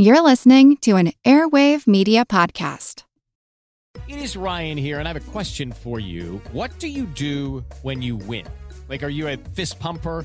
You're listening to an Airwave Media Podcast. It is Ryan here, and I have a question for you. What do you do when you win? Like, are you a fist pumper?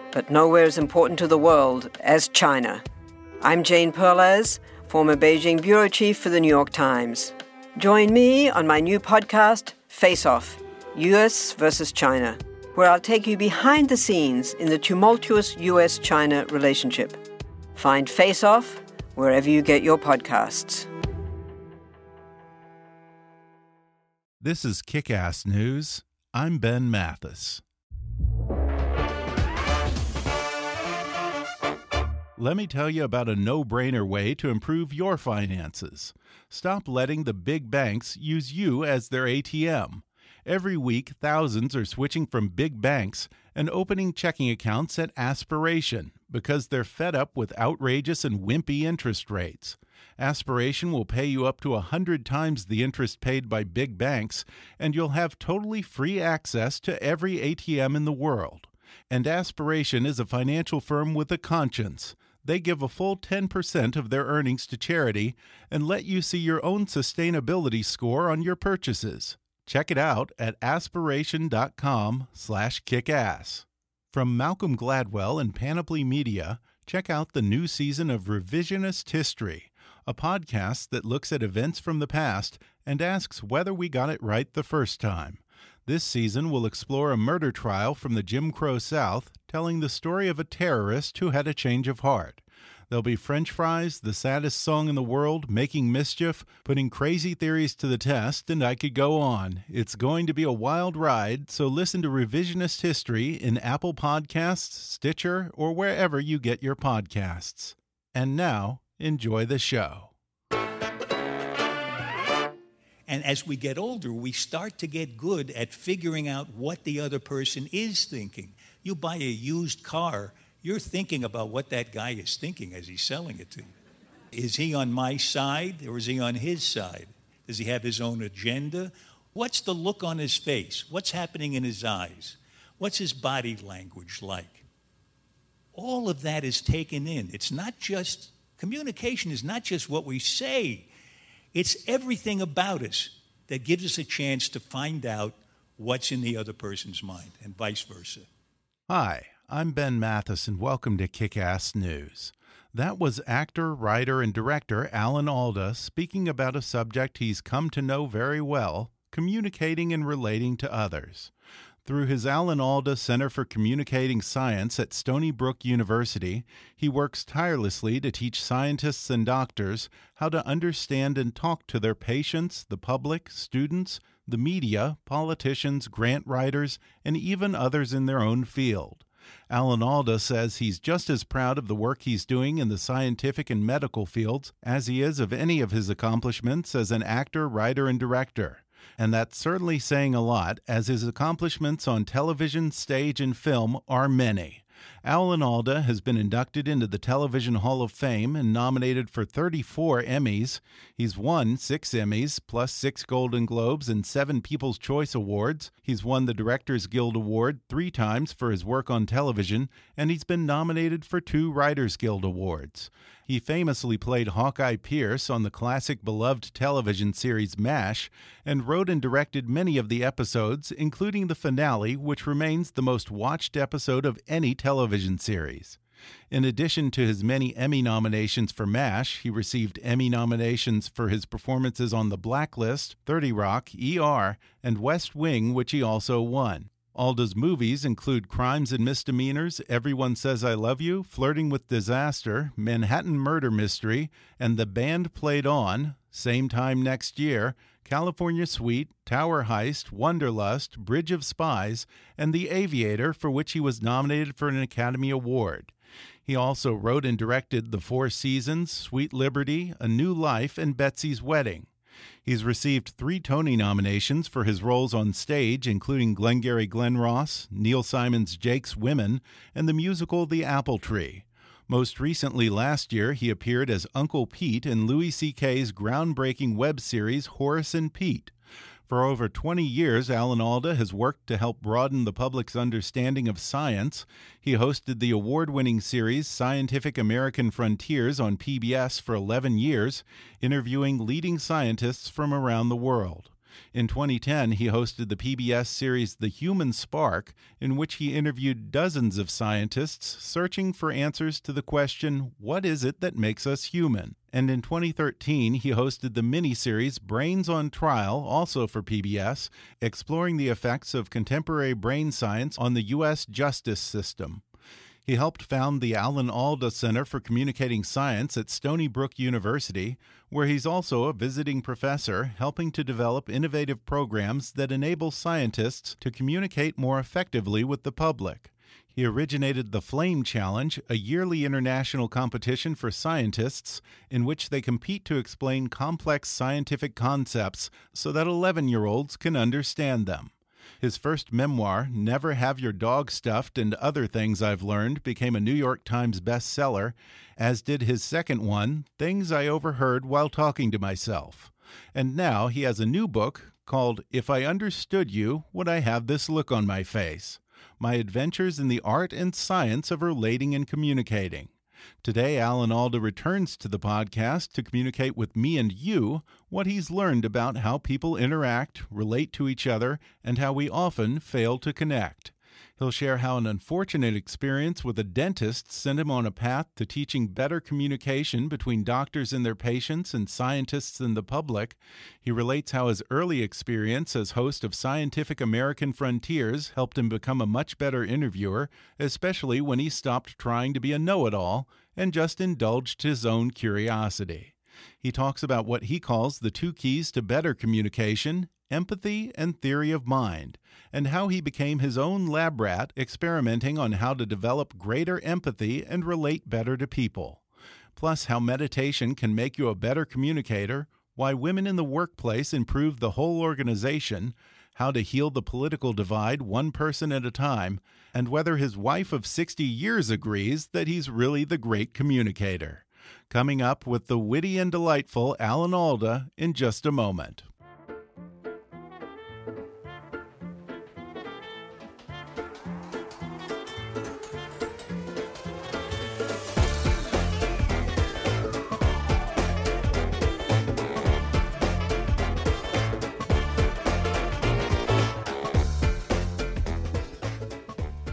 but nowhere as important to the world as China. I'm Jane Perlez, former Beijing bureau chief for the New York Times. Join me on my new podcast, Face Off US versus China, where I'll take you behind the scenes in the tumultuous US China relationship. Find Face Off wherever you get your podcasts. This is Kick Ass News. I'm Ben Mathis. Let me tell you about a no brainer way to improve your finances. Stop letting the big banks use you as their ATM. Every week, thousands are switching from big banks and opening checking accounts at Aspiration because they're fed up with outrageous and wimpy interest rates. Aspiration will pay you up to a hundred times the interest paid by big banks, and you'll have totally free access to every ATM in the world. And Aspiration is a financial firm with a conscience. They give a full 10% of their earnings to charity and let you see your own sustainability score on your purchases. Check it out at aspiration.com/kickass. From Malcolm Gladwell and Panoply Media, check out the new season of Revisionist History, a podcast that looks at events from the past and asks whether we got it right the first time. This season will explore a murder trial from the Jim Crow South, telling the story of a terrorist who had a change of heart. There'll be French fries, the saddest song in the world, making mischief, putting crazy theories to the test, and I could go on. It's going to be a wild ride, so listen to Revisionist History in Apple Podcasts, Stitcher, or wherever you get your podcasts. And now, enjoy the show. And as we get older, we start to get good at figuring out what the other person is thinking. You buy a used car, you're thinking about what that guy is thinking as he's selling it to you. Is he on my side or is he on his side? Does he have his own agenda? What's the look on his face? What's happening in his eyes? What's his body language like? All of that is taken in. It's not just, communication is not just what we say, it's everything about us that gives us a chance to find out what's in the other person's mind, and vice versa. Hi, I'm Ben Mathis, and welcome to Kick Ass News. That was actor, writer, and director Alan Alda speaking about a subject he's come to know very well communicating and relating to others. Through his Alan Alda Center for Communicating Science at Stony Brook University, he works tirelessly to teach scientists and doctors how to understand and talk to their patients, the public, students, the media, politicians, grant writers, and even others in their own field. Alan Alda says he's just as proud of the work he's doing in the scientific and medical fields as he is of any of his accomplishments as an actor, writer, and director. And that's certainly saying a lot, as his accomplishments on television, stage, and film are many. Alan Alda has been inducted into the Television Hall of Fame and nominated for 34 Emmys. He's won six Emmys, plus six Golden Globes and seven People's Choice Awards. He's won the Directors Guild Award three times for his work on television, and he's been nominated for two Writers Guild Awards. He famously played Hawkeye Pierce on the classic beloved television series MASH and wrote and directed many of the episodes, including the finale, which remains the most watched episode of any television series. In addition to his many Emmy nominations for MASH, he received Emmy nominations for his performances on The Blacklist, 30 Rock, ER, and West Wing, which he also won. Alda's movies include Crimes and Misdemeanors, Everyone Says I Love You, Flirting with Disaster, Manhattan Murder Mystery, and The Band Played On, same time next year, California Suite, Tower Heist, Wanderlust, Bridge of Spies, and The Aviator, for which he was nominated for an Academy Award. He also wrote and directed The Four Seasons, Sweet Liberty, A New Life, and Betsy's Wedding. He's received three Tony nominations for his roles on stage, including Glengarry Glen Ross, Neil Simon's Jake's Women, and the musical The Apple Tree. Most recently, last year, he appeared as Uncle Pete in Louis C.K.'s groundbreaking web series Horace and Pete. For over 20 years, Alan Alda has worked to help broaden the public's understanding of science. He hosted the award winning series Scientific American Frontiers on PBS for 11 years, interviewing leading scientists from around the world. In 2010, he hosted the PBS series The Human Spark, in which he interviewed dozens of scientists searching for answers to the question, What is it that makes us human? And in 2013, he hosted the miniseries Brains on Trial, also for PBS, exploring the effects of contemporary brain science on the U.S. justice system. He helped found the Alan Alda Center for Communicating Science at Stony Brook University, where he's also a visiting professor, helping to develop innovative programs that enable scientists to communicate more effectively with the public. He originated the Flame Challenge, a yearly international competition for scientists in which they compete to explain complex scientific concepts so that 11 year olds can understand them. His first memoir, Never Have Your Dog Stuffed and Other Things I've Learned, became a New York Times bestseller, as did his second one, Things I Overheard While Talking to Myself. And now he has a new book called If I Understood You, Would I Have This Look on My Face? My Adventures in the Art and Science of Relating and Communicating. Today, Alan Alda returns to the podcast to communicate with me and you what he's learned about how people interact, relate to each other, and how we often fail to connect. He'll share how an unfortunate experience with a dentist sent him on a path to teaching better communication between doctors and their patients and scientists and the public. He relates how his early experience as host of Scientific American Frontiers helped him become a much better interviewer, especially when he stopped trying to be a know it all and just indulged his own curiosity. He talks about what he calls the two keys to better communication empathy and theory of mind, and how he became his own lab rat experimenting on how to develop greater empathy and relate better to people. Plus, how meditation can make you a better communicator, why women in the workplace improve the whole organization, how to heal the political divide one person at a time, and whether his wife of 60 years agrees that he's really the great communicator. Coming up with the witty and delightful Alan Alda in just a moment.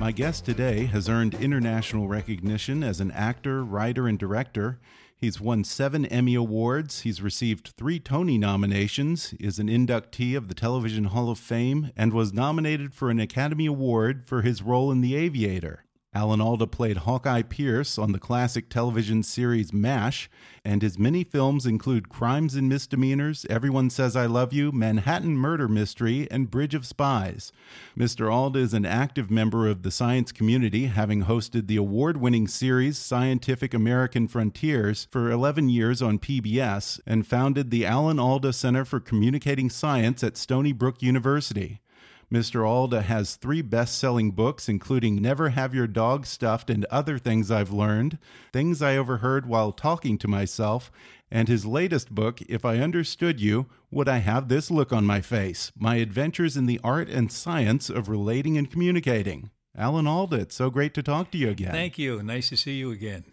My guest today has earned international recognition as an actor, writer, and director. He's won seven Emmy Awards. He's received three Tony nominations, is an inductee of the Television Hall of Fame, and was nominated for an Academy Award for his role in The Aviator. Alan Alda played Hawkeye Pierce on the classic television series MASH, and his many films include Crimes and Misdemeanors, Everyone Says I Love You, Manhattan Murder Mystery, and Bridge of Spies. Mr. Alda is an active member of the science community, having hosted the award winning series Scientific American Frontiers for 11 years on PBS, and founded the Alan Alda Center for Communicating Science at Stony Brook University. Mr. Alda has three best selling books, including Never Have Your Dog Stuffed and Other Things I've Learned, Things I Overheard While Talking to Myself, and his latest book, If I Understood You, Would I Have This Look on My Face? My Adventures in the Art and Science of Relating and Communicating. Alan Alda, it's so great to talk to you again. Thank you. Nice to see you again.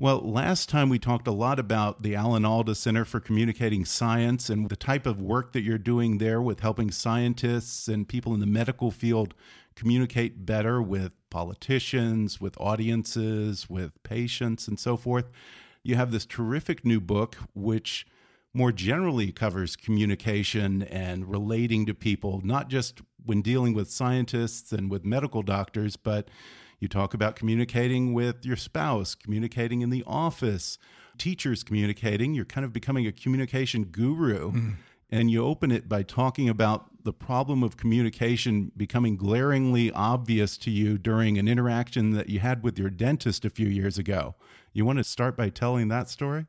Well, last time we talked a lot about the Alan Alda Center for Communicating Science and the type of work that you're doing there with helping scientists and people in the medical field communicate better with politicians, with audiences, with patients, and so forth. You have this terrific new book, which more generally covers communication and relating to people, not just when dealing with scientists and with medical doctors, but you talk about communicating with your spouse, communicating in the office, teachers communicating. You're kind of becoming a communication guru. Mm. and you open it by talking about the problem of communication becoming glaringly obvious to you during an interaction that you had with your dentist a few years ago. You want to start by telling that story?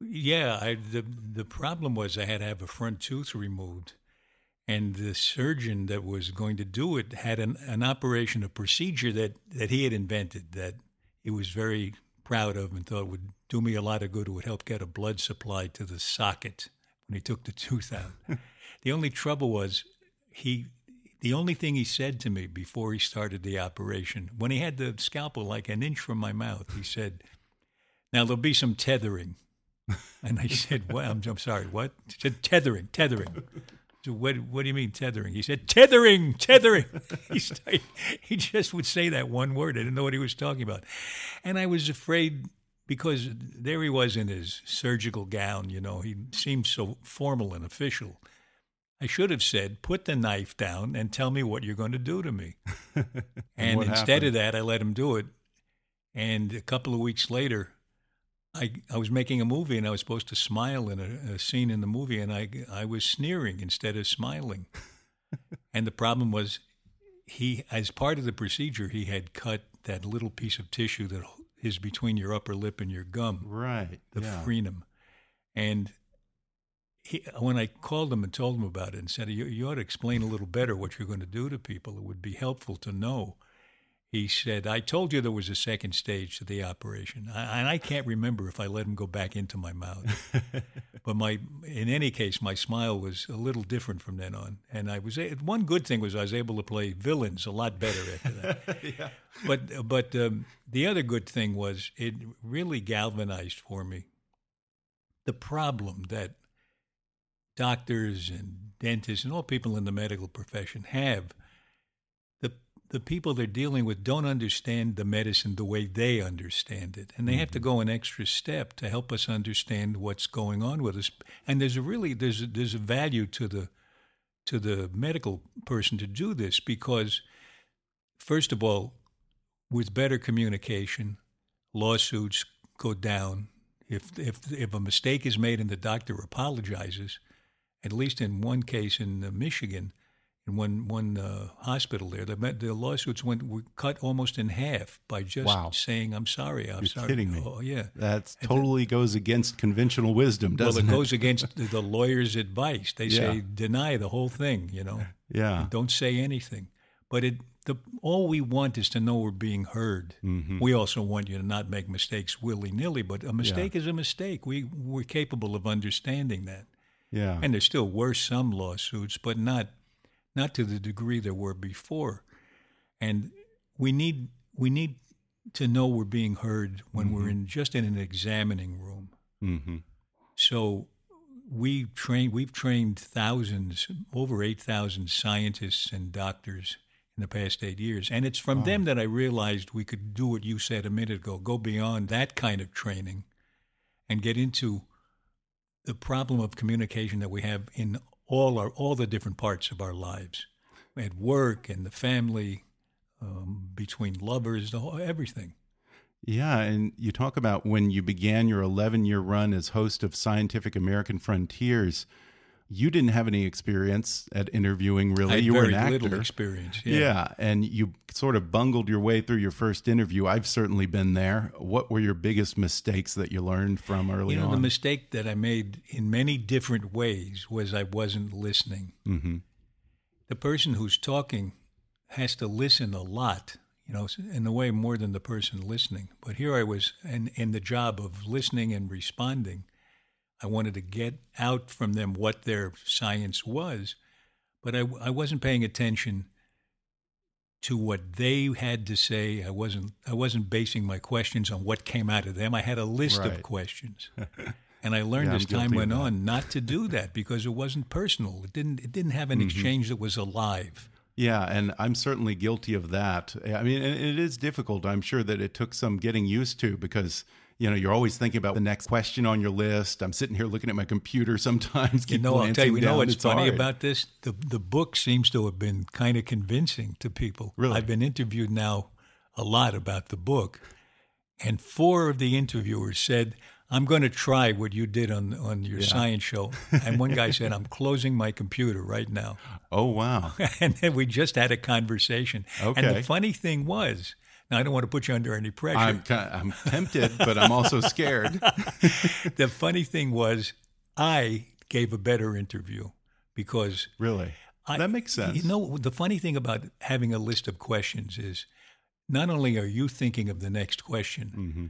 Yeah, I, the the problem was I had to have a front tooth removed, and the surgeon that was going to do it had an, an operation, a procedure that, that he had invented that he was very proud of and thought would do me a lot of good. It would help get a blood supply to the socket when he took the tooth out. the only trouble was he. The only thing he said to me before he started the operation, when he had the scalpel like an inch from my mouth, he said, "Now there'll be some tethering." And I said, "What? I'm, I'm sorry. What?" He said, "Tethering, tethering." So what? What do you mean tethering? He said, "Tethering, tethering." he, started, he just would say that one word. I didn't know what he was talking about, and I was afraid because there he was in his surgical gown. You know, he seemed so formal and official. I should have said, "Put the knife down and tell me what you're going to do to me." and what instead happened? of that, I let him do it. And a couple of weeks later, I, I was making a movie and I was supposed to smile in a, a scene in the movie, and I I was sneering instead of smiling. and the problem was, he as part of the procedure, he had cut that little piece of tissue that is between your upper lip and your gum, Right. the yeah. frenum. And he, when I called him and told him about it and said, you, you ought to explain a little better what you're going to do to people, it would be helpful to know. He said, I told you there was a second stage to the operation. I, and I can't remember if I let him go back into my mouth. but my, in any case, my smile was a little different from then on. And I was, one good thing was I was able to play villains a lot better after that. But, but um, the other good thing was it really galvanized for me the problem that doctors and dentists and all people in the medical profession have. The, people they're dealing with don't understand the medicine the way they understand it. And they have to mm-hmm. go an extra step to help us understand what's going on with us. And there's a really there's a, there's a value to the to the medical person to do this because first of all, with better communication, lawsuits go down. If if if a mistake is made and the doctor apologizes, at least in one case in Michigan, in one one uh, hospital there, the, the lawsuits went were cut almost in half by just Wow. saying "I'm sorry, I'm You're sorry." kidding me. Oh yeah. That totally goes against conventional wisdom, doesn't well, it goes against the, the lawyer's advice. They say deny the whole thing. You know, Yeah. don't say anything. But it the all we want is to know we're being heard. Mm-hmm. We also want you to not make mistakes willy nilly. But a mistake is a mistake. We we're capable of understanding that. Yeah. And there still were some lawsuits, but not not to the degree there were before. And we need we need to know we're being heard when we're in just in an examining room. mm-hmm. So we train we've trained thousands, over eight thousand scientists and doctors in the past eight years, and it's from them that I realized we could do what you said a minute ago, go beyond that kind of training, and get into the problem of communication that we have in all our all the different parts of our lives, at work and the family, um, between lovers, the whole, everything. Yeah, and you talk about when you began your 11 year run as host of Scientific American Frontiers, you didn't have any experience at interviewing, really. You were an little actor. experience. Yeah. and you sort of bungled your way through your first interview. I've certainly been there. What were your biggest mistakes that you learned from early You know, on? the mistake that I made in many different ways was I wasn't listening. mm-hmm. The person who's talking has to listen a lot, you know, in a way more than the person listening. But here I was in, in the job of listening and responding. I wanted to get out from them what their science was, but I, I wasn't paying attention to what they had to say. I wasn't I wasn't basing my questions on what came out of them. I had a list Right. of questions. And I learned Yeah, I'm as time went on not to do that because it wasn't personal. It didn't it didn't have an Mm-hmm. exchange that was alive. Yeah, and I'm certainly guilty of that. I mean, it is difficult. I'm sure that it took some getting used to because you know you're always thinking about the next question on your list. I'm sitting here looking at my computer sometimes. You know, I'll tell you, you know what's funny hard. about this? The the book seems to have been kind of convincing to people. Really? I've been interviewed now a lot about the book, and four of the interviewers said, I'm going to try what you did on on your science show. And one guy said, I'm closing my computer right now. Oh, wow. and then we just had a conversation. Okay. And the funny thing was, now I don't want to put you under any pressure. I'm, I'm tempted, but I'm also scared. the funny thing was, I gave a better interview because Really? I, that makes sense. You know, the funny thing about having a list of questions is not only are you thinking of the next question, Mm-hmm.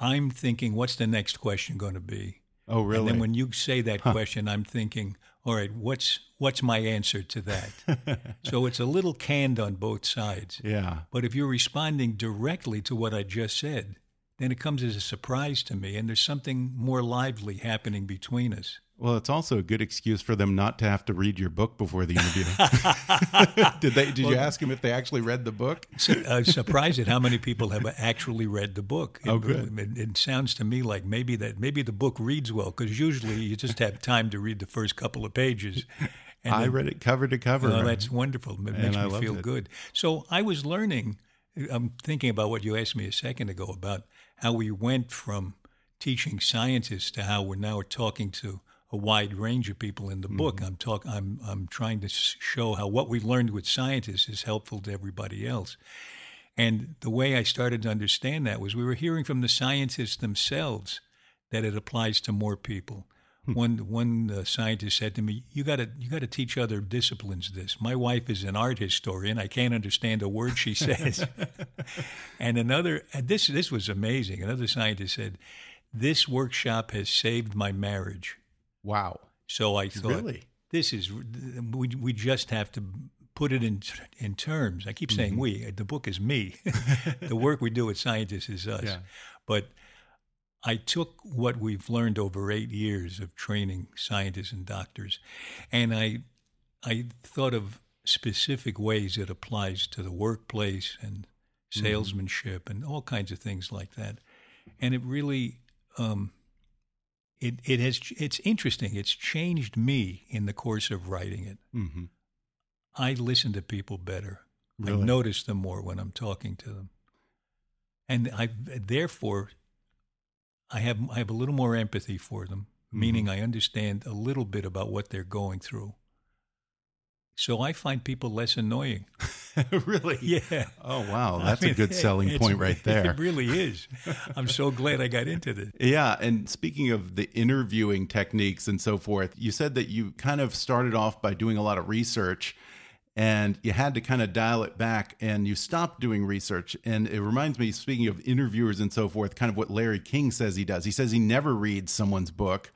I'm thinking, what's the next question going to be? oh, really? And then when you say that question, I'm thinking, all right, what's what's my answer to that? so it's a little canned on both sides. yeah. But if you're responding directly to what I just said, then it comes as a surprise to me, and there's something more lively happening between us. Well, it's also a good excuse for them not to have to read your book before the interview. did they? Did you ask them if they actually read the book? So, uh, surprised at how many people have actually read the book. It, Oh, good. It, it sounds to me like maybe that maybe the book reads well because usually you just have time to read the first couple of pages. And I then- read it cover to cover. Oh, that's wonderful. It makes me feel it. good. So I was learning. I'm thinking about what you asked me a second ago about how we went from teaching scientists to how we're now talking to a wide range of people in the book. Mm-hmm. I'm talk. I'm I'm trying to show how what we've learned with scientists is helpful to everybody else. And the way I started to understand that was we were hearing from the scientists themselves that it applies to more people. One one uh, scientist said to me, "You got to you got to teach other disciplines this. My wife is an art historian. I can't understand a word she says." and another and this this was amazing. Another scientist said, "This workshop has saved my marriage." wow. So I thought, Really? this is we we just have to put it in in terms. I keep Mm-hmm. saying we. The book is me. the work we do with scientists is us. Yeah. But I took what we've learned over eight years of training scientists and doctors, and I I thought of specific ways it applies to the workplace and salesmanship and all kinds of things like that. And it really um, it it has it's interesting. It's changed me in the course of writing it. hmm I listen to people better. I notice them more when I'm talking to them, and I therefore I have I have a little more empathy for them, meaning mm-hmm. I understand a little bit about what they're going through. So I find people less annoying. really? Yeah. Oh, wow. I That's mean, a good selling point right there. It really is. I'm so glad I got into this. Yeah, and speaking of the interviewing techniques and so forth, you said that you kind of started off by doing a lot of research and you had to kind of dial it back and you stopped doing research. And it reminds me, speaking of interviewers and so forth, kind of what Larry King says he does. He says he never reads someone's book.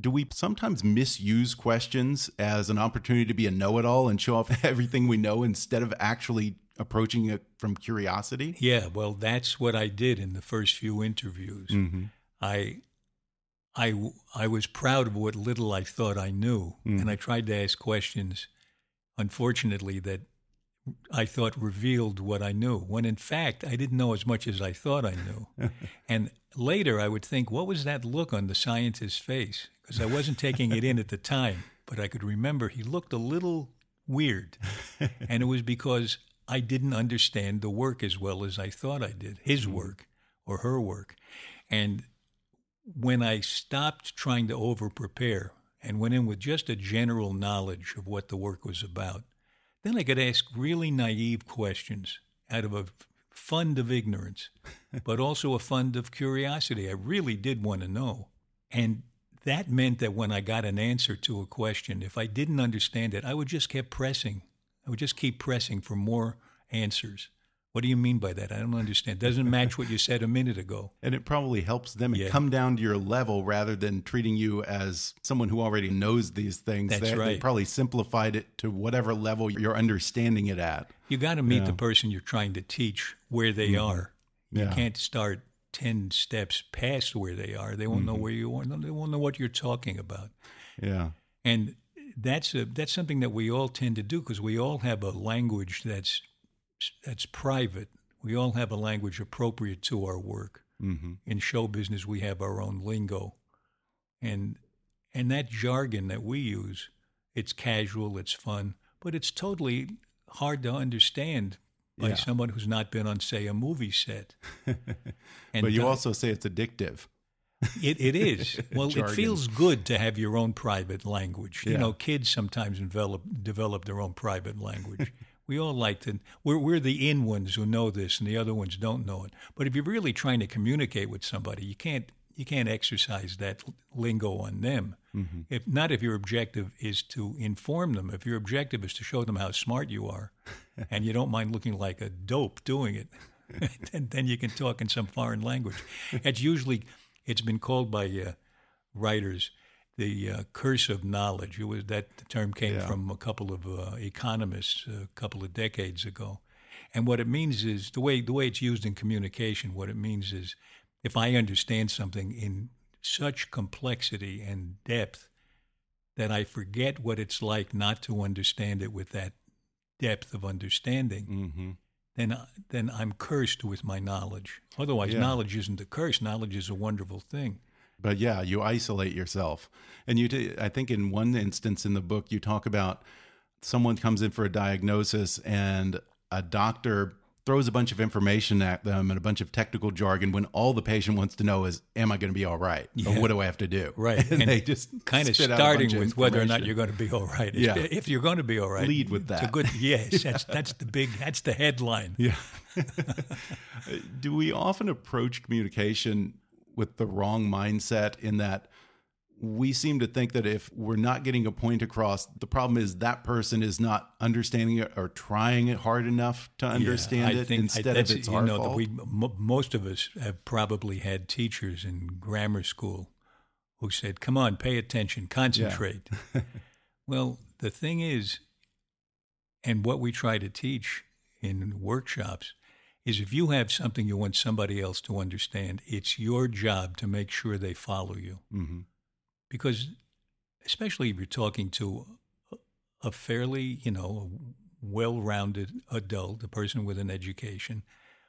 Do we sometimes misuse questions as an opportunity to be a know it all and show off everything we know instead of actually approaching it from curiosity? Yeah, well, that's what I did in the first few interviews. Mm-hmm. I, I, I was proud of what little I thought I knew, and I tried to ask questions, unfortunately, that I thought revealed what I knew, when in fact I didn't know as much as I thought I knew. and later I would think, what was that look on the scientist's face? Because I wasn't taking it in at the time, but I could remember he looked a little weird. and it was because I didn't understand the work as well as I thought I did, his mm-hmm. work or her work. And when I stopped trying to over prepare and went in with just a general knowledge of what the work was about, then I could ask really naive questions out of a fund of ignorance, but also a fund of curiosity. I really did want to know. And that meant that when I got an answer to a question, if I didn't understand it, I would just keep pressing. I would just keep pressing for more answers. What do you mean by that? I don't understand. Doesn't match what you said a minute ago. And it probably helps them Yeah. come down to your level rather than treating you as someone who already knows these things. That's they, They probably simplified it to whatever level you're understanding it at. You got to meet Yeah. The person you're trying to teach where they are. You Yeah. can't start 10 steps past where they are. They won't know Mm-hmm. where you are. They won't know what you're talking about. Yeah. And that's a, that's something that we all tend to do because we all have a language that's that's private. We all have a language appropriate to our work. hmm In show business, we have our own lingo, and and that jargon that we use, it's casual, it's fun, but it's totally hard to understand by Yeah. someone who's not been on, say, a movie set. And But you uh, also say it's addictive. It, it is. Well, it feels good to have your own private language. You know, kids sometimes develop develop their own private language. we all like to. We're we're the in ones who know this, and the other ones don't know it. But if you're really trying to communicate with somebody, you can't you can't exercise that lingo on them. If not, if your objective is to inform them, if your objective is to show them how smart you are, and you don't mind looking like a dope doing it, then, then you can talk in some foreign language. It's usually it's been called by uh, writers the uh, curse of knowledge. It was that term came Yeah. from a couple of uh, economists a couple of decades ago, and what it means is the way the way it's used in communication. What it means is if I understand something in such complexity and depth that I forget what it's like not to understand it with that depth of understanding, Mm-hmm. then then I'm cursed with my knowledge. Otherwise, Yeah. knowledge isn't a curse. Knowledge is a wonderful thing. But yeah, you isolate yourself. And you, t- I think in one instance in the book, you talk about someone comes in for a diagnosis and a doctor throws a bunch of information at them and a bunch of technical jargon when all the patient wants to know is, am I going to be all right? Or what do I have to do? Right. And, And they just kind of spit out a bunch starting of with whether or not you're going to be all right. Yeah. If you're going to be all right, Lead with that. good yes. That's that's the big. That's the headline. Yeah. Do we often approach communication with the wrong mindset in that we seem to think that if we're not getting a point across, the problem is that person is not understanding it or trying it hard enough to understand I it think I- instead of that's- it's you our know, fault. We, mo most of us have probably had teachers in grammar school who said, "Come on, pay attention, concentrate." well, the thing is, and what we try to teach in workshops is if you have something you want somebody else to understand, it's your job to make sure they follow you. Mhm. Because, especially if you're talking to a- fairly, you know, well rounded adult, a person with an education,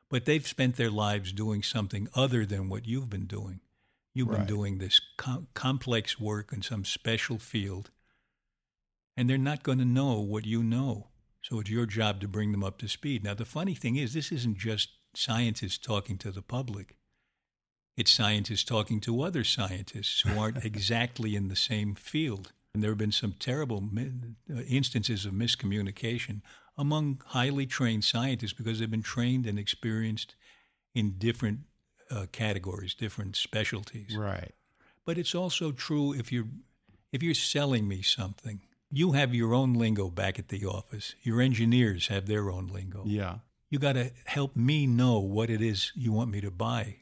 but they've spent their lives doing something other than what you've been doing. You've been doing this com- complex work in some special field, and they're not going to know what you know. So it's your job to bring them up to speed. Now, the funny thing is, this isn't just scientists talking to the public. It's scientists talking to other scientists who aren't exactly in the same field. And there have been some terrible uh, instances of miscommunication among highly trained scientists because they've been trained and experienced in different uh, categories, different specialties. Right. But it's also true if you're if you're selling me something, you have your own lingo back at the office. Your engineers have their own lingo. Yeah. You got to help me know what it is you want me to buy.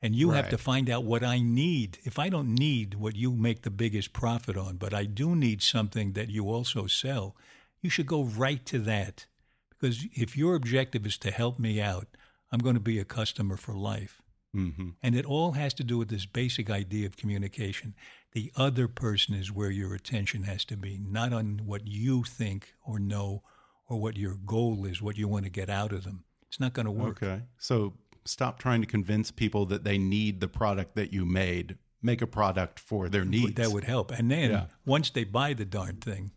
And you have to find out what I need. If I don't need what you make the biggest profit on, but I do need something that you also sell, you should go right to that. Because if your objective is to help me out, I'm going to be a customer for life. hmm And it all has to do with this basic idea of communication. The other person is where your attention has to be, not on what you think or know or what your goal is, what you want to get out of them. It's not going to work. Okay. So stop trying to convince people that they need the product that you made. Make a product for their needs. That would help. And then Yeah. once they buy the darn thing,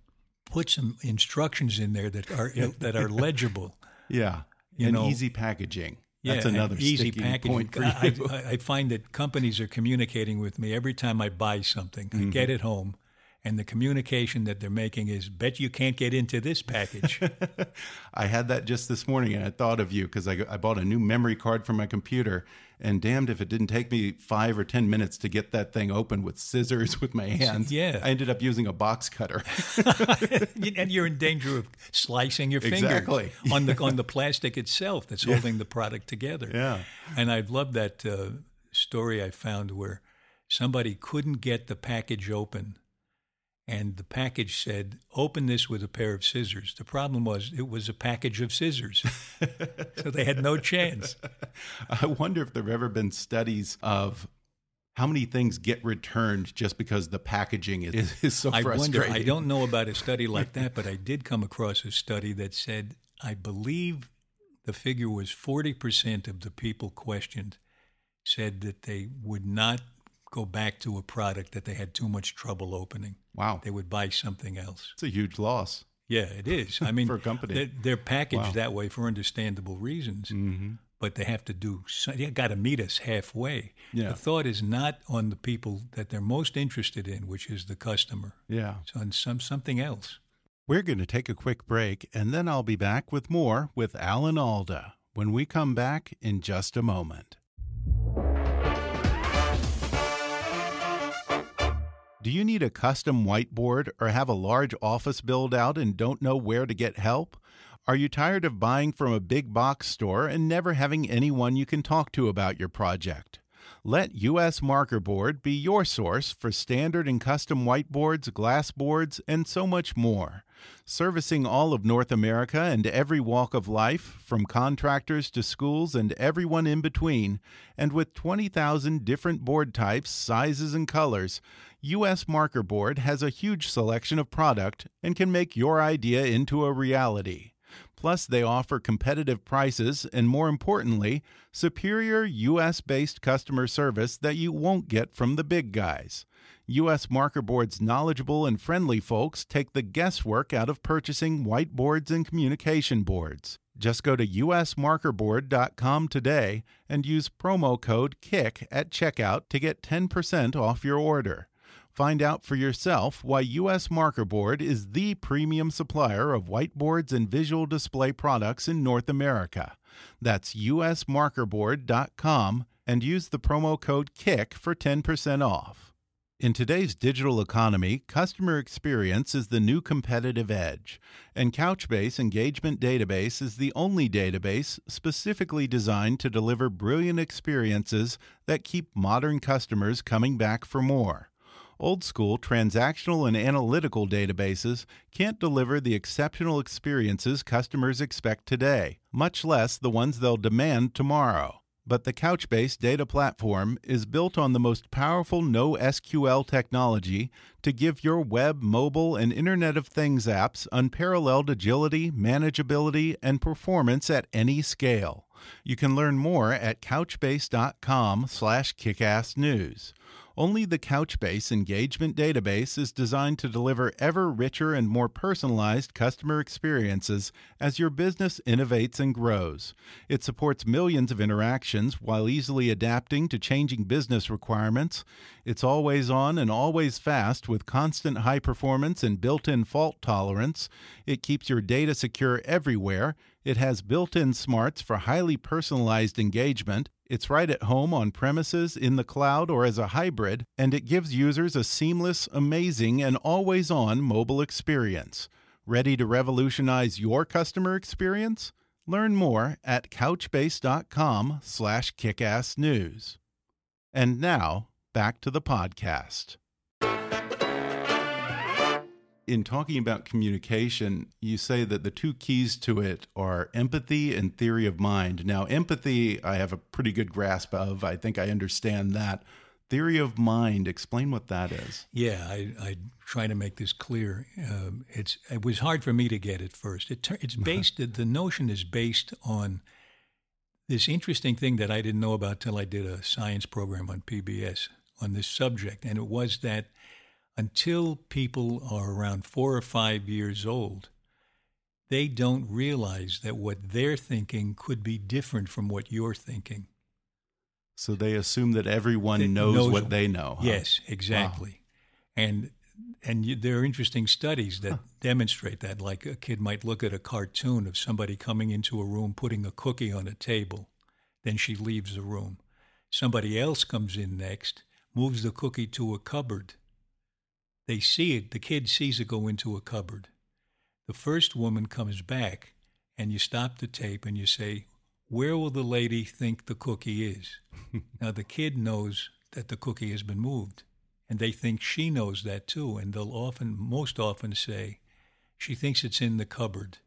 put some instructions in there that are that are legible. yeah. You and know- easy packaging. Yeah, That's another easy packaging. point for I, you. I, I find that companies are communicating with me every time I buy something. I get Mm-hmm. it home, and the communication that they're making is, "Bet you can't get into this package." I had that just this morning, and I thought of you because I, I bought a new memory card for my computer, and damned if it didn't take me five or ten minutes to get that thing open with scissors with my hands. Yeah. I ended up using a box cutter. and you're in danger of slicing your fingers Exactly. on the on the plastic itself that's holding the product together. Yeah. And I love that uh, story I found where somebody couldn't get the package open, and the package said, "Open this with a pair of scissors." The problem was it was a package of scissors, so they had no chance. I wonder if there have ever been studies of how many things get returned just because the packaging is, is so I frustrating. wonder. I don't know about a study like that, but I did come across a study that said I believe the figure was forty percent of the people questioned said that they would not go back to a product that they had too much trouble opening. Wow. They would buy something else. It's a huge loss. Yeah, it is. I mean, For a company. they're, they're packaged Wow. that way for understandable reasons. Mm-hmm. but they have to do. so- They got to meet us halfway. Yeah. The thought is not on the people that they're most interested in, which is the customer. Yeah. It's on some something else. We're going to take a quick break, and then I'll be back with more with Alan Alda when we come back in just a moment. Do you need a custom whiteboard or have a large office build out and don't know where to get help? Are you tired of buying from a big box store and never having anyone you can talk to about your project? Let US Marker Board be your source for standard and custom whiteboards, glass boards, and so much more. Servicing all of North America and every walk of life, from contractors to schools and everyone in between, and with 20,000 different board types, sizes, and colors, US Marker Board has a huge selection of product and can make your idea into a reality. Plus, they offer competitive prices and, more importantly, superior US based customer service that you won't get from the big guys. US Marker Board's knowledgeable and friendly folks take the guesswork out of purchasing whiteboards and communication boards. Just go to usmarkerboard.com today and use promo code KICK at checkout to get 10% off your order. Find out for yourself why US Marker Board is the premium supplier of whiteboards and visual display products in North America. That's usmarkerboard.com and use the promo code KICK for 10% off. In today's digital economy, customer experience is the new competitive edge, and Couchbase Engagement Database is the only database specifically designed to deliver brilliant experiences that keep modern customers coming back for more. Old school transactional and analytical databases can't deliver the exceptional experiences customers expect today, much less the ones they'll demand tomorrow. But the Couchbase data platform is built on the most powerful NoSQL technology to give your web, mobile, and Internet of Things apps unparalleled agility, manageability, and performance at any scale. You can learn more at couchbase.com/kickassnews. Only the Couchbase engagement database is designed to deliver ever richer and more personalized customer experiences as your business innovates and grows. It supports millions of interactions while easily adapting to changing business requirements. It's always on and always fast with constant high performance and built in fault tolerance. It keeps your data secure everywhere. It has built in smarts for highly personalized engagement. It's right at home on premises, in the cloud, or as a hybrid, and it gives users a seamless, amazing, and always on mobile experience. Ready to revolutionize your customer experience? Learn more at couchbase.com/slash kickassnews. And now, back to the podcast. In talking about communication, you say that the two keys to it are empathy and theory of mind. Now, empathy, I have a pretty good grasp of. I think I understand that. Theory of mind, explain what that is. Yeah, I, I try to make this clear. Um, it's it was hard for me to get at first. It, it's based. the notion is based on this interesting thing that I didn't know about till I did a science program on PBS on this subject, and it was that until people are around four or five years old, they don't realize that what they're thinking could be different from what you're thinking. So they assume that everyone That knows, knows- what they know. huh? Yes, exactly. And and you, there are interesting studies that demonstrate that. Like a kid might look at a cartoon of somebody coming into a room, putting a cookie on a table, then she leaves the room. Somebody else comes in next, moves the cookie to a cupboard. They see it. The kid sees it go into a cupboard. The first woman comes back, and you stop the tape and you say, "Where will the lady think the cookie is?" now the kid knows that the cookie has been moved and they think she knows that too and they'll often most often say she thinks it's in the cupboard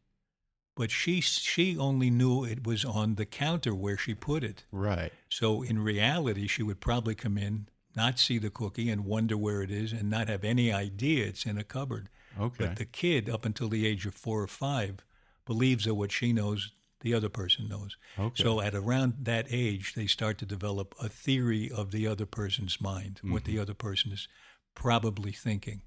but she she only knew it was on the counter where she put it Right. so in reality she would probably come in not see the cookie and wonder where it is and not have any idea it's in a cupboard Okay. but the kid up until the age of 4 or 5 believes that what she knows the other person knows Okay. so at around that age, they start to develop a theory of the other person's mind, what Mm-hmm. the other person is probably thinking.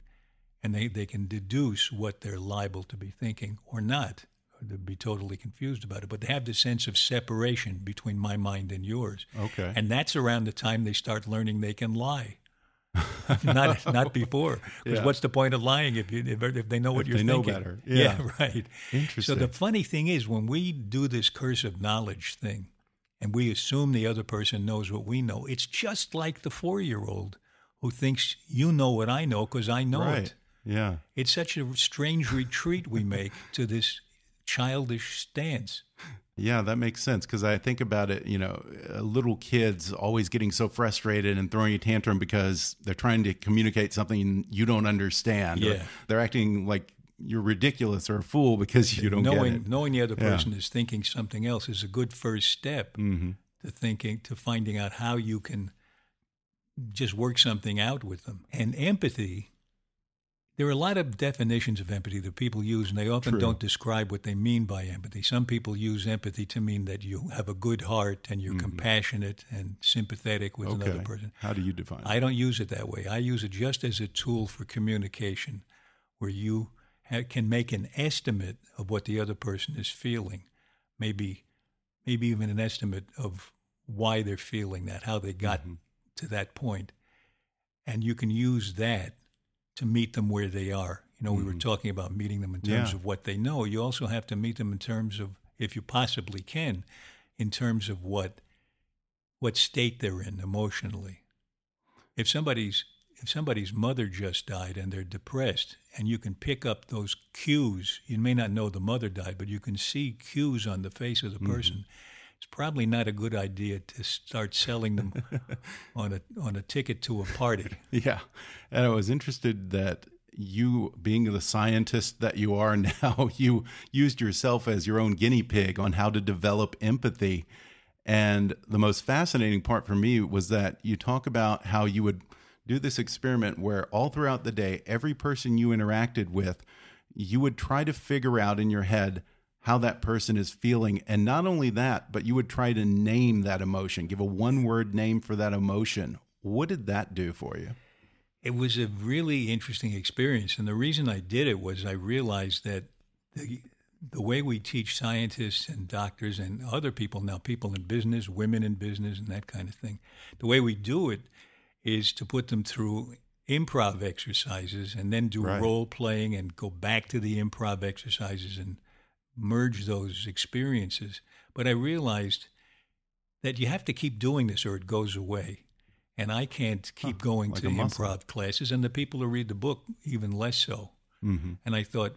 And they, they can deduce what they're liable to be thinking or not. To be totally confused about it, but they have the sense of separation between my mind and yours. Okay. And that's around the time they start learning they can lie. not not before. Because Yeah. what's the point of lying if you if, if they know what If you're they know better. Yeah. Yeah. right. Interesting. So the funny thing is when we do this curse of knowledge thing and we assume the other person knows what we know, it's just like the four year old who thinks you know what I know because I know right. it. Yeah. It's such a strange retreat we make to this childish stance. Yeah, that makes sense because I think about it, you know, uh, little kids always getting so frustrated and throwing a tantrum because they're trying to communicate something you don't understand. Yeah. they're acting like you're ridiculous or a fool because you don't knowing get it. knowing the other Yeah. person is thinking something else is a good first step Mm-hmm. to thinking to finding out how you can just work something out with them. And empathy, there are a lot of definitions of empathy that people use, and they often True. don't describe what they mean by empathy. Some people use empathy to mean that you have a good heart and you're compassionate and sympathetic with another Mm-hmm. Person. How do you define it? I don't use it that way. I use it just as a tool for communication where you ha- can make an estimate of what the other person is feeling, maybe, maybe even an estimate of why they're feeling that, how they got to that point. And you can use that to meet them where they are. You know, we were mm. talking about meeting them in terms Yeah. of what they know. You also have to meet them in terms of, if you possibly can, in terms of what what state they're in emotionally. If somebody's if somebody's mother just died and they're depressed and you can pick up those cues, you may not know the mother died, but you can see cues on the face of the mm-hmm. person. It's probably not a good idea to start selling them on a on a ticket to a party. Yeah. And I was interested that you, being the scientist that you are now, you used yourself as your own guinea pig on how to develop empathy. And the most fascinating part for me was that you talk about how you would do this experiment where all throughout the day, every person you interacted with, you would try to figure out in your head how that person is feeling. And not only that, but you would try to name that emotion, give a one word name for that emotion. What did that do for you? It was a really interesting experience, and the reason I did it was I realized that the the way we teach scientists and doctors and other people now, people in business, women in business, and that kind of thing, the way we do it is to put them through improv exercises and then do Right. role playing and go back to the improv exercises and merge those experiences. But I realized that you have to keep doing this or it goes away. And I can't keep going like to improv classes, and the people who read the book even less so. Mm-hmm. And I thought,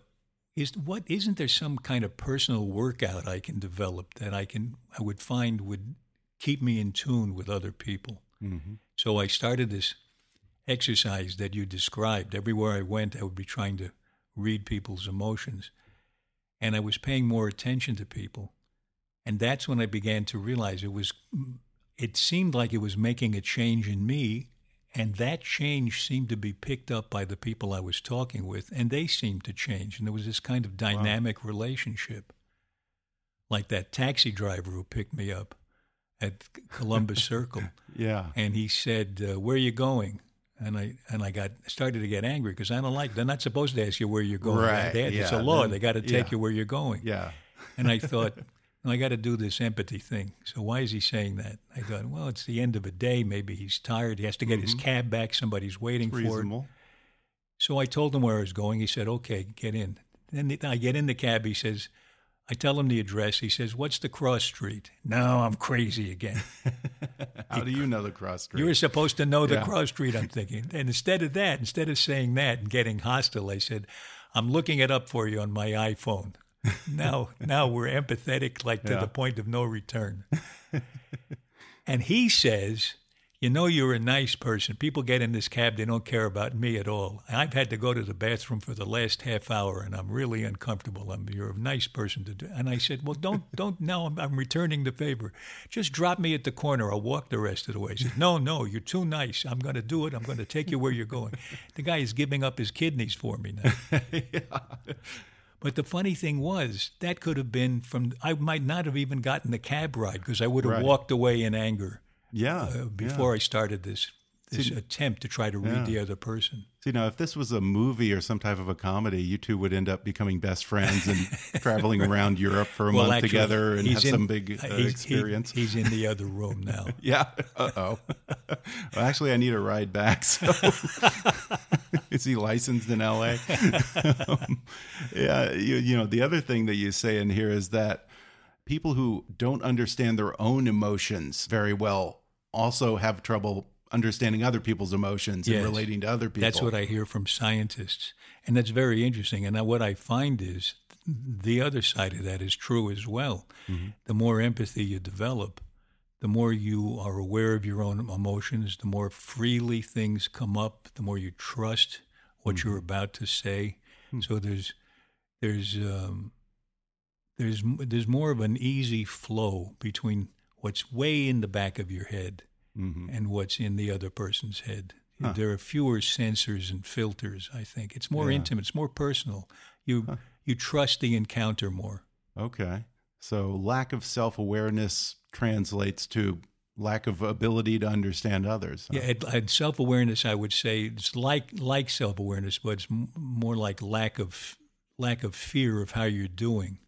is what isn't there some kind of personal workout I can develop that I can I would find would keep me in tune with other people? Mm-hmm. So I started this exercise that you described. Everywhere I went, I would be trying to read people's emotions. And I was paying more attention to people. And that's when I began to realize it was, it seemed like it was making a change in me. And that change seemed to be picked up by the people I was talking with, and they seemed to change. And there was this kind of dynamic relationship. Like that taxi driver who picked me up at Columbus Circle Yeah. and he said, uh, "Where are you going?" And I and I got started to get angry because I don't like. They're not supposed to ask you where you're going. Right, They- it's yeah, a law. then- they got to take yeah. you where you're going. Yeah. And I thought, I got to do this empathy thing. So why is he saying that? I thought, well, it's the end of a day. Maybe he's tired. He has to get his cab back. Somebody's waiting for it. Mm-hmm. Reasonable. So I told him where I was going. He said, okay, get in. Then I get in the cab. He says, I tell him the address. He says, what's the cross street? Now I'm crazy again. How do you know the cross street? You were supposed to know the Yeah. cross street, I'm thinking. And instead of that, instead of saying that and getting hostile, I said, I'm looking it up for you on my iPhone. Now, now we're empathetic, like to Yeah. the point of no return. and he says, You know, you're a nice person. People get in this cab, they don't care about me at all. I've had to go to the bathroom for the last half hour, and I'm really uncomfortable. I'm, you're a nice person to do. And I said, Well, don't, don't, now I'm, I'm returning the favor. Just drop me at the corner. I'll walk the rest of the way. He said, No, no, you're too nice. I'm going to do it. I'm going to take you where you're going. The guy is giving up his kidneys for me now. But the funny thing was, that could have been from, I might not have even gotten the cab ride because I would have Right. walked away in anger yeah. uh, before I started this this attempt to try to read Yeah. the other person. See, now if this was a movie or some type of a comedy, you two would end up becoming best friends and traveling around Europe for a month actually, together and have in- some big uh, he's- he- experience. he's in the other room now. yeah. Uh oh. well, actually, I need a ride back. So, is he licensed in L.A.? Um, yeah. You, you know, the other thing that you say in here is that people who don't understand their own emotions very well also have trouble understanding other people's emotions Yes. and relating to other people. That's what I hear from scientists. And that's very interesting. And now what I find is the other side of that is true as well. Mm-hmm. The more empathy you develop, the more you are aware of your own emotions, the more freely things come up, the more you trust what you're mm-hmm. about to say. Hmm. So there's there's um, there's there's more of an easy flow between what's way in the back of your head mm-hmm. and what's in the other person's head. There are fewer sensors and filters. I think it's more Yeah. intimate. It's more personal. You you trust the encounter more. Okay. So lack of self awareness translates to lack of ability to understand others. huh? Yeah, and, and self awareness. I would say it's like like self awareness, but it's m- more like lack of lack of fear of how you're doing.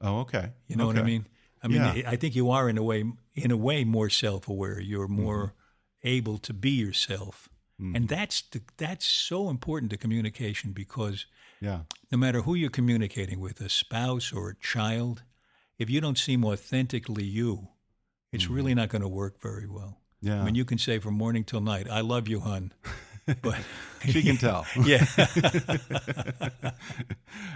Oh, okay. You know what I Okay. mean? I mean, Yeah. I think you are in a way, in a way, more self-aware. You're Mm-hmm. more able to be yourself, and that's the, that's so important to communication because Yeah. no matter who you're communicating with, a spouse or a child, if you don't seem authentically you, it's really not going to work very well. Mm-hmm. Yeah. I mean, you can say from morning till night, "I love you, hun," but She can tell. yeah,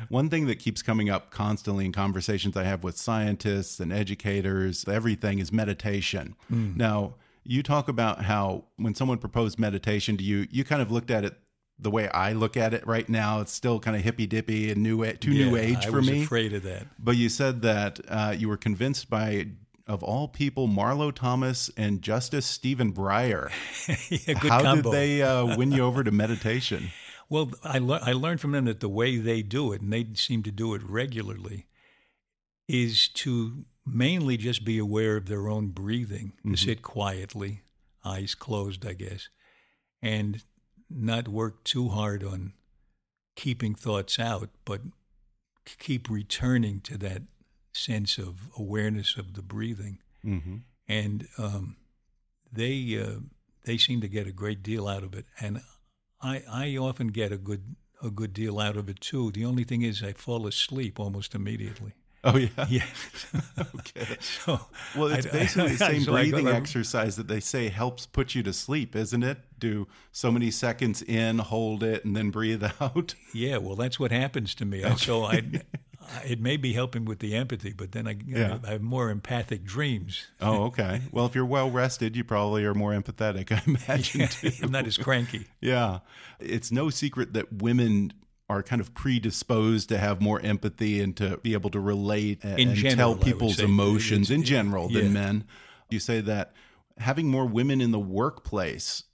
One thing that keeps coming up constantly in conversations I have with scientists and educators, everything is meditation. Hmm. Now, you talk about how when someone proposed meditation to you, you kind of looked at it the way I look at it right now. It's still kind of hippy dippy and new, too new Yeah, age I for was me. afraid of that. But you said that uh, you were convinced by, of all people, Marlo Thomas and Justice Stephen Breyer. yeah, good How combo. did they uh, win you over to meditation? Well, I, lear- I learned from them that the way they do it, and they seem to do it regularly, is to mainly just be aware of their own breathing, to sit quietly, eyes closed, I guess, and not work too hard on keeping thoughts out, but keep returning to that sense of awareness of the breathing. hmm and um, they uh, they seem to get a great deal out of it, and I I often get a good a good deal out of it too. The only thing is I fall asleep almost immediately. Oh, yeah. Yeah. Okay. so Well, it's I- basically the same so I go- breathing exercise that they say helps put you to sleep, isn't it? Do so many seconds in, hold it, and then breathe out. Yeah, well, that's what happens to me. I So I, I, Uh, it may be helping with the empathy, but then I, Yeah. I have more empathic dreams. Oh, okay. Well, if you're well rested, you probably are more empathetic, I imagine. Too. I'm not as cranky. Yeah. It's no secret that women are kind of predisposed to have more empathy and to be able to relate and, and general, tell people's emotions in general yeah. than men. You say that having more women in the workplace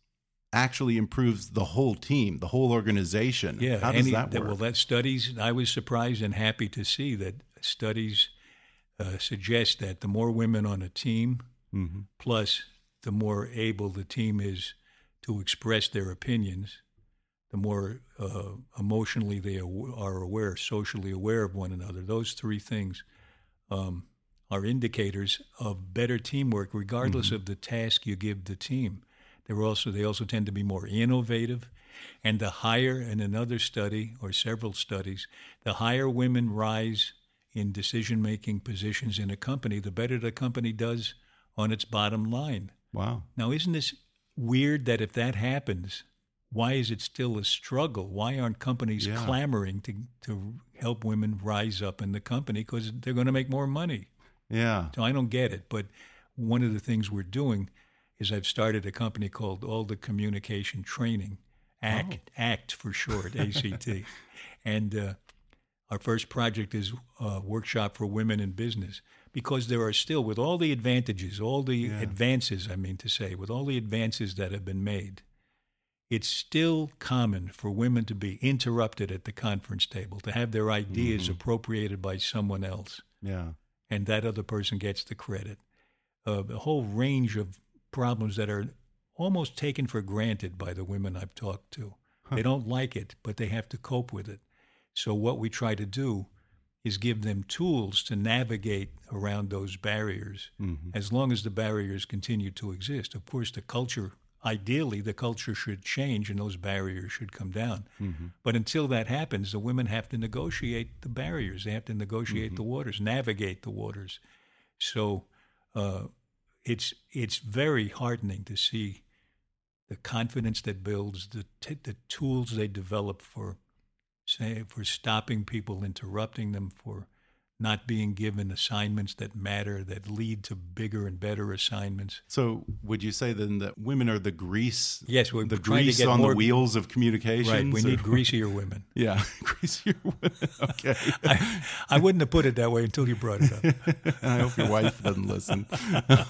actually improves the whole team, the whole organization. Yeah, How does any- that work? Well, that studies. I was surprised and happy to see that studies uh, suggest that the more women on a team, Mhm. plus the more able the team is to express their opinions, the more uh, emotionally they are aware, socially aware of one another. Those three things um, are indicators of better teamwork, regardless of the task you give the team. They're also they also tend to be more innovative, and the higher in another study or several studies, the higher women rise in decision making positions in a company, the better the company does on its bottom line. Wow. Now, isn't this weird that if that happens, why is it still a struggle? Why aren't companies Yeah. clamoring to, to help women rise up in the company because they're going to make more money? Yeah. So I don't get it. But one of the things we're doing is I've started a company called Alda Communication Training, ACT, ACT for short, ACT. and uh, our first project is a workshop for women in business because there are still, with all the advantages, all the advances, I mean to say, with all the advances that have been made, it's still common for women to be interrupted at the conference table, to have their ideas appropriated by someone else Yeah. and that other person gets the credit. Uh, a whole range of problems that are almost taken for granted by the women I've talked to. They don't like it, but they have to cope with it. So what we try to do is give them tools to navigate around those barriers mm-hmm. as long as the barriers continue to exist. Of course, the culture, ideally, the culture should change and those barriers should come down. Mm-hmm. But until that happens, the women have to negotiate the barriers, they have to negotiate mm-hmm. the waters, navigate the waters. So uh, it's, it's very heartening to see the confidence that builds, the, t- the tools they develop for say for stopping people, interrupting them, for not being given assignments that matter, that lead to bigger and better assignments. So, would you say then that women are the grease? Yes, we're the grease on more- the wheels of communication. Right, we need greasier women. Yeah, greasier women. Okay. I, I wouldn't have put it that way until you brought it up. I hope your wife doesn't listen.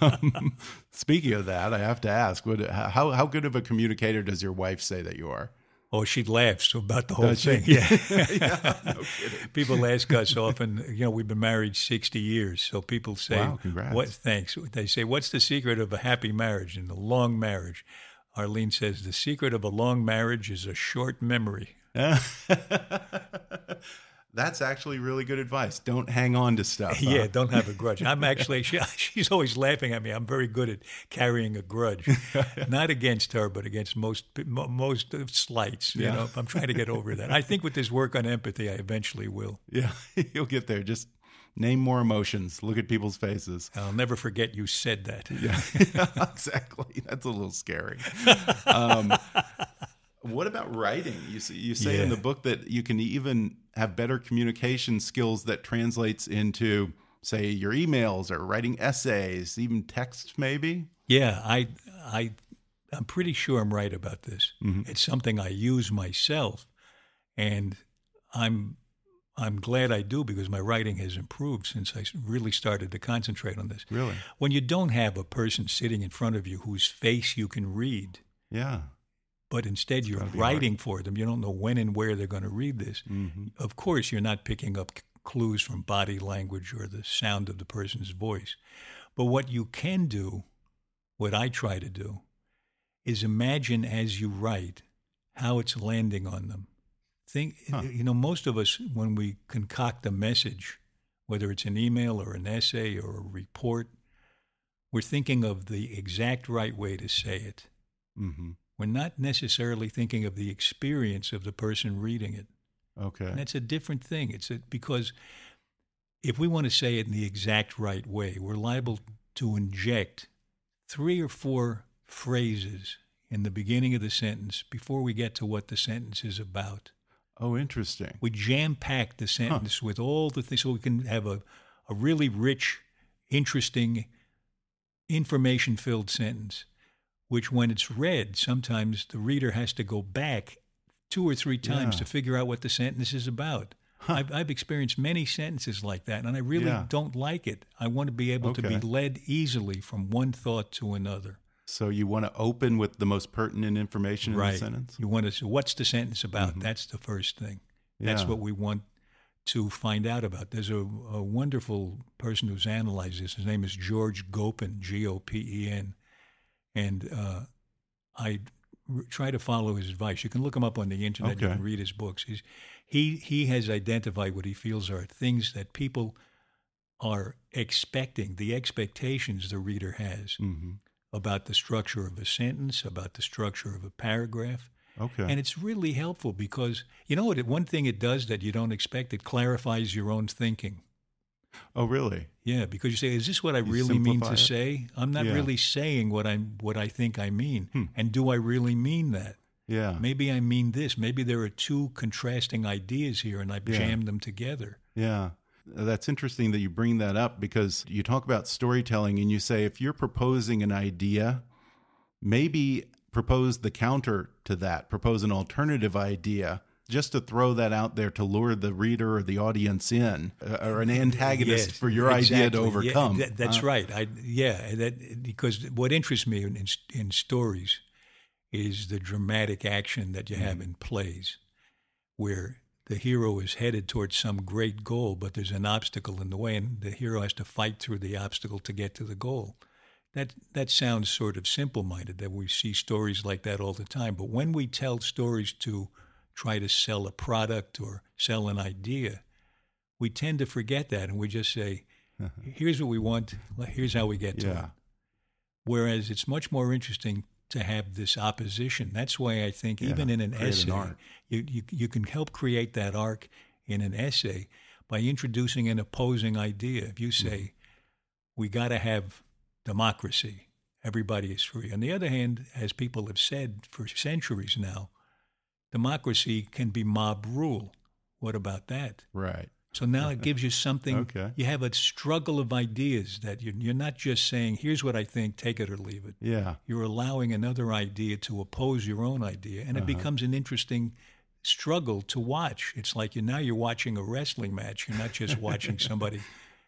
Um, speaking of that, I have to ask: what, how how good of a communicator does your wife say that you are? Oh, she laughs about the whole Does she? thing. Yeah. people ask us often, you know, we've been married 60 years. So people say, Wow. What, thanks. They say, what's the secret of a happy marriage and a long marriage? Arlene says, the secret of a long marriage is a short memory. That's actually really good advice. Don't hang on to stuff. huh? Yeah, don't have a grudge. I'm actually, she, she's always laughing at me. I'm very good at carrying a grudge, not against her, but against most most slights. You Yeah. know, I'm trying to get over that. I think with this work on empathy, I eventually will. yeah, you'll get there. Just name more emotions. Look at people's faces. I'll never forget you said that. Yeah, exactly. That's a little scary. Um, what about writing? You you say in the book that you can even have better communication skills that translates into, say, your emails or writing essays, even text, maybe. Yeah, I, I, I'm pretty sure I'm right about this. Mm-hmm. It's something I use myself, and I'm, I'm glad I do because my writing has improved since I really started to concentrate on this. Really? When you don't have a person sitting in front of you whose face you can read, Yeah. But instead you're gotta hard. writing for them, you don't know when and where they're going to read this. Mm-hmm. Of course, you're not picking up c- clues from body language or the sound of the person's voice. But what you can do, what I try to do, is imagine as you write how it's landing on them. Think, you know, most of us, when we concoct a message, whether it's an email or an essay or a report, we're thinking of the exact right way to say it. hmm We're not necessarily thinking of the experience of the person reading it. Okay. And that's a different thing. It's a, because if we want to say it in the exact right way, we're liable to inject three or four phrases in the beginning of the sentence before we get to what the sentence is about. oh, interesting. We jam pack the sentence with all the things so we can have a, a really rich, interesting, information filled sentence, which when it's read, sometimes the reader has to go back two or three times Yeah. to figure out what the sentence is about. I've, I've experienced many sentences like that, and I really Yeah. don't like it. I want to be able to be led easily from one thought to another. So you want to open with the most pertinent information in the sentence? You want to say, what's the sentence about? Mm-hmm. That's the first thing. That's Yeah. what we want to find out about. There's a, a wonderful person who's analyzed this. His name is George Gopen, G O P E N. And uh, I r- try to follow his advice. You can look him up on the internet. You can read his books. He's, he, he has identified what he feels are things that people are expecting, the expectations the reader has hmm about the structure of a sentence, about the structure of a paragraph. Okay. And it's really helpful because you know what? One thing it does that you don't expect, it clarifies your own thinking. Oh, really? Yeah, because you say, "Is this what I You really mean to it? say?" I'm not Yeah. really saying what I'm what I think I mean, Hmm. and do I really mean that? Yeah. Maybe I mean this. Maybe there are two contrasting ideas here, and I Yeah. jammed them together. Yeah. That's interesting that you bring that up because you talk about storytelling and you say if you're proposing an idea, maybe propose the counter to that, propose an alternative idea just to throw that out there to lure the reader or the audience in uh, or an antagonist Yes, for your idea to exactly. Yeah, overcome. that- that's Uh, right. I, yeah, that because what interests me in, in, in stories is the dramatic action that you have in plays, where the hero is headed towards some great goal, but there's an obstacle in the way, and the hero has to fight through the obstacle to get to the goal. that that sounds sort of simple-minded that we see stories like that all the time. But when we tell stories to try to sell a product or sell an idea, we tend to forget that and we just say, uh-huh. "Here's what we want. Here's how we get to Yeah. it." Whereas it's much more interesting to have this opposition. That's why I think Yeah, even in an create an essay, you, you you can help create that arc in an essay by introducing an opposing idea. If you mm-hmm. say, "We got to have democracy," everybody is free. On the other hand, as people have said for centuries now, democracy can be mob rule. What about that? Right. So now it gives you something. Okay. You have a struggle of ideas that you're, you're not just saying, here's what I think, take it or leave it. Yeah. You're allowing another idea to oppose your own idea, and it uh-huh. becomes an interesting struggle to watch. It's like you now you're watching a wrestling match. You're not just watching somebody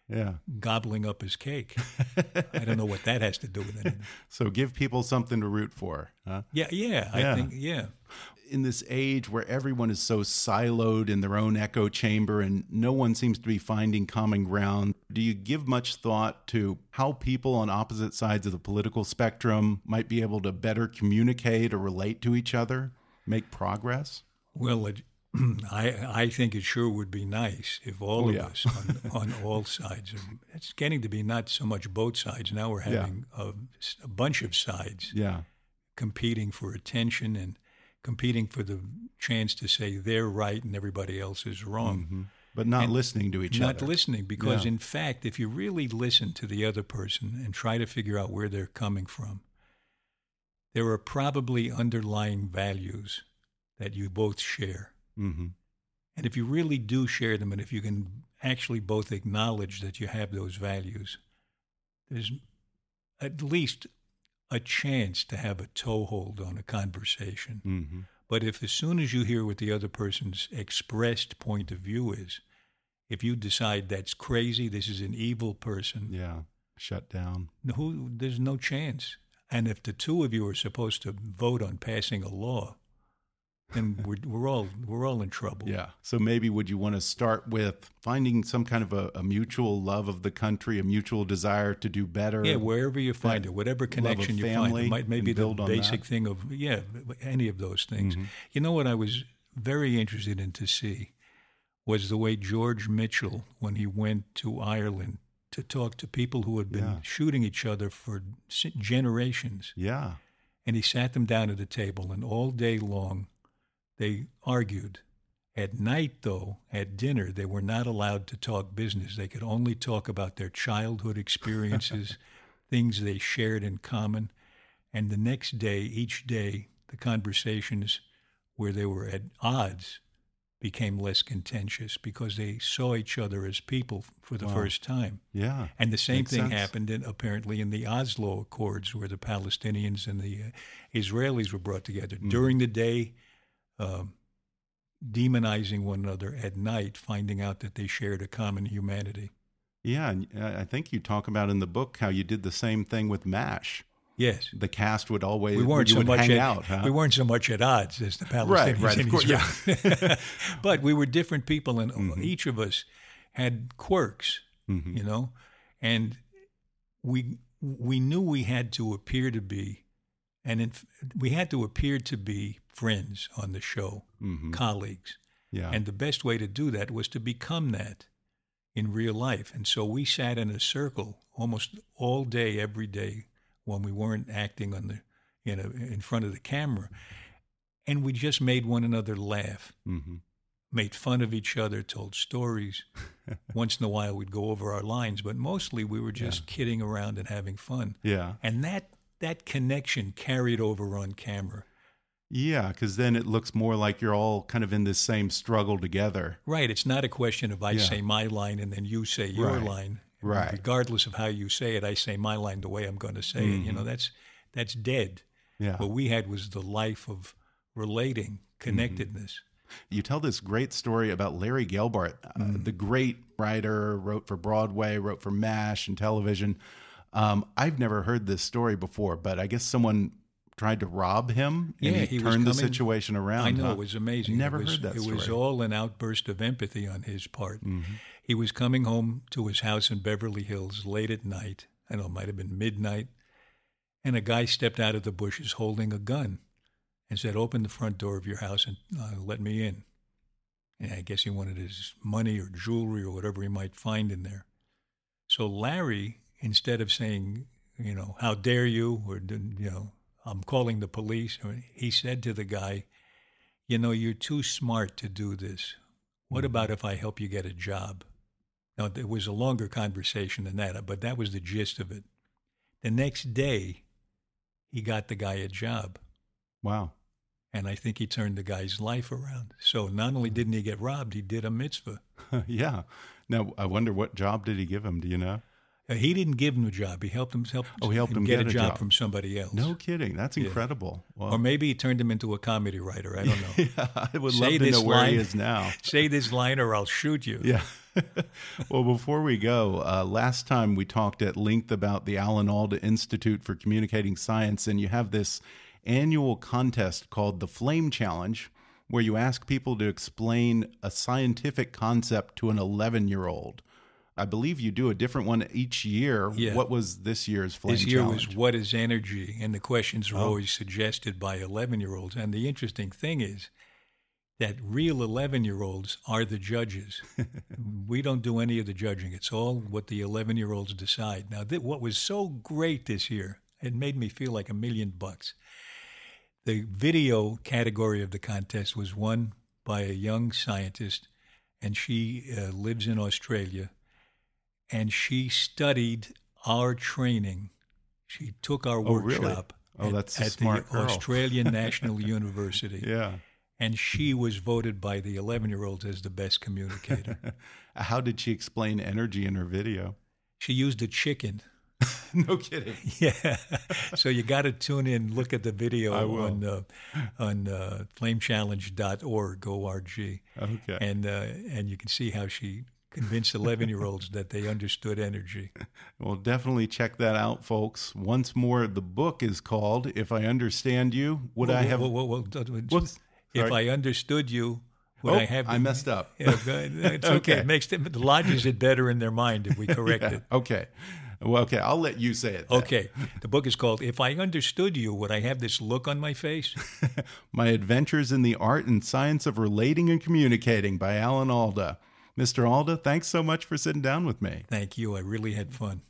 Yeah. gobbling up his cake. I don't know what that has to do with anything. So give people something to root for. Huh? Yeah, yeah, Yeah. I think, yeah. In this age where everyone is so siloed in their own echo chamber and no one seems to be finding common ground, do you give much thought to how people on opposite sides of the political spectrum might be able to better communicate or relate to each other, make progress? Well, it, I I think it sure would be nice if all Oh, of yeah. us on, on all sides. It's getting to be not so much both sides. Now we're Yeah. having a, a bunch of sides Yeah. competing for attention and competing for the chance to say they're right and everybody else is wrong. But not And listening to each Not other. Not listening, because Yeah. in fact, if you really listen to the other person and try to figure out where they're coming from, there are probably underlying values that you both share. hmm And if you really do share them, and if you can actually both acknowledge that you have those values, there's at least a chance to have a toehold on a conversation. hmm But if as soon as you hear what the other person's expressed point of view is, if you decide that's crazy, this is an evil person, Yeah. Shut down. who, there's no chance. And if the two of you are supposed to vote on passing a law, then we're, we're all we're all in trouble. Yeah. So maybe would you want to start with finding some kind of a, a mutual love of the country, a mutual desire to do better? Yeah, wherever you find it, whatever connection you find, it might maybe and the build on basic thing of yeah, any of those things. Mm-hmm. You know what I was very interested in to see was the way George Mitchell, when he went to Ireland to talk to people who had been Yeah. shooting each other for generations, Yeah. and he sat them down at a table, and all day long they argued. At night, though, at dinner, they were not allowed to talk business. They could only talk about their childhood experiences, things they shared in common. And the next day, each day, the conversations where they were at odds became less contentious because they saw each other as people for the Wow. first time. Yeah. And the same Makes thing sense. happened in, apparently in the Oslo Accords, where the Palestinians and the uh, Israelis were brought together Mm-hmm. during the day, um, demonizing one another at night, finding out that they shared a common humanity. Yeah, and I I think you talk about in the book how you did the same thing with MASH. Yes. The cast would always We weren't so much at, out. Huh? we weren't so much at odds as the Palestinians Right, right, of course, yeah. But we were different people, and Mm-hmm. each of us had quirks, Mhm. you know, and we we knew we had to appear to be, and in, we had to appear to be friends on the show, Mhm. colleagues, Yeah. and the best way to do that was to become that in real life. And so we sat in a circle almost all day, every day, when we weren't acting on the, you know, in front of the camera, and we just made one another laugh, hmm made fun of each other, told stories. Once in a while, we'd go over our lines, but mostly we were just kidding around and having fun. Yeah. And that that connection carried over on camera. Yeah, because then it looks more like you're all kind of in this same struggle together. Right. It's not a question of I Yeah. say my line and then you say your Right. line. Right. Regardless of how you say it, I say my line the way I'm going to say it. You know, that's that's dead. Mm-hmm. Yeah. What we had was the life of relating, connectedness. You tell this great story about Larry Gelbart, uh, Mm. the great writer, wrote for Broadway, wrote for MASH and television. Um, I've never heard this story before, but I guess someone tried to rob him and Yeah, he, he turned the situation around. I know huh? it was amazing. Never was, heard that It was all an outburst of empathy on his part. Mm-hmm. He was coming home to his house in Beverly Hills late at night. I know, it might have been midnight, and a guy stepped out of the bushes holding a gun and said, Open the front door of your house and uh, let me in. And I guess he wanted his money or jewelry or whatever he might find in there. So Larry, instead of saying, you know, how dare you, or, you know, I'm calling the police, he said to the guy, you know, you're too smart to do this. What about mm-hmm. if I help you get a job? Now, it was a longer conversation than that, but that was the gist of it. The next day, he got the guy a job. Wow. And I think he turned the guy's life around. So not only didn't he get robbed, he did a mitzvah. yeah. Now, I wonder what job did he give him? Do you know? Uh, he didn't give him a job. He helped him help. Oh, he helped him get, get a job, job. from somebody else. No kidding. That's Yeah. incredible. Well, Or maybe he turned him into a comedy writer. I don't know. yeah, I would Say love to this know where he line. is now. Say this line or I'll shoot you. Yeah. well, before we go, uh, last time we talked at length about the Alan Alda Institute for Communicating Science, and you have this annual contest called the Flame Challenge, where you ask people to explain a scientific concept to an 11 year old. I believe you do a different one each year. Yeah. What was this year's Flame This year Challenge? was what is energy, and the questions were Oh. always suggested by 11 year olds. And the interesting thing is that real 11 year olds are the judges. we don't do any of the judging, it's all what the 11 year olds decide. Now, th- what was so great this year, it made me feel like a million bucks. The video category of the contest was won by a young scientist, and she uh, lives in Australia and she studied our training. She took our Oh, really? workshop Oh, at, that's at the girl. Australian National University. yeah. And she was voted by the 11 year olds as the best communicator. How did she explain energy in her video? she used a chicken. no kidding. Yeah. so you got to tune in, look at the video on uh, on uh, flamechallenge.org, O-R-G. Okay. And, uh, and you can see how she convinced 11 year olds that they understood energy. Well, definitely check that out, folks. Once more, the book is called "If I Understand You." Would I have? Whoa, whoa, whoa, whoa, Whoops. If Sorry. I understood you, would Oh, I have? I messed up. Yeah, it's okay. Okay. It makes them, the lodges it better in their mind if we correct Yeah, it. Okay. Well, okay. I'll let you say it. then. Okay. The book is called "If I Understood You, Would I Have This Look on My Face?" My Adventures in the Art and Science of Relating and Communicating by Alan Alda. Mr. Alda, thanks so much for sitting down with me. Thank you. I really had fun.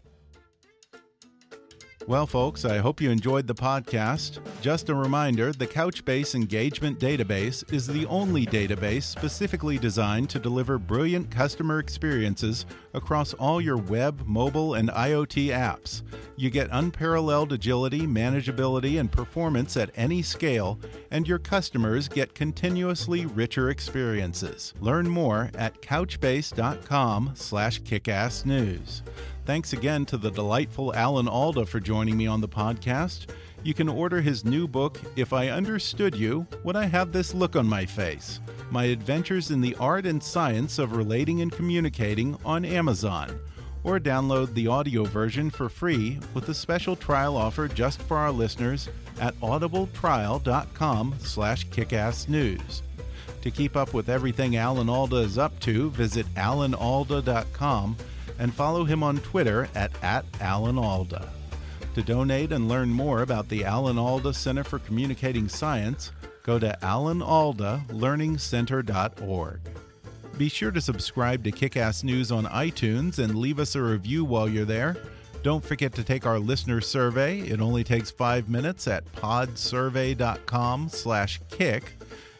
Well, folks, I hope you enjoyed the podcast. Just a reminder the Couchbase Engagement Database is the only database specifically designed to deliver brilliant customer experiences across all your web, mobile, and IoT apps. You get unparalleled agility, manageability, and performance at any scale, and your customers get continuously richer experiences. Learn more at couchbase.com/kickassnews. Thanks again to the delightful Alan Alda for joining me on the podcast. You can order his new book, If I Understood You, Would I Have This Look on My Face? My Adventures in the Art and Science of Relating and Communicating on Amazon. Or download the audio version for free with a special trial offer just for our listeners at audibletrial.com slash kickassnews. To keep up with everything Alan Alda is up to, visit alanalda.com and follow him on Twitter at, at alanalda. To donate and learn more about the Alan Alda Center for Communicating Science, go to alanaldalearningcenter.org. Be sure to subscribe to Kickass News on iTunes and leave us a review while you're there. Don't forget to take our listener survey. It only takes five minutes at podsurvey.com/kick.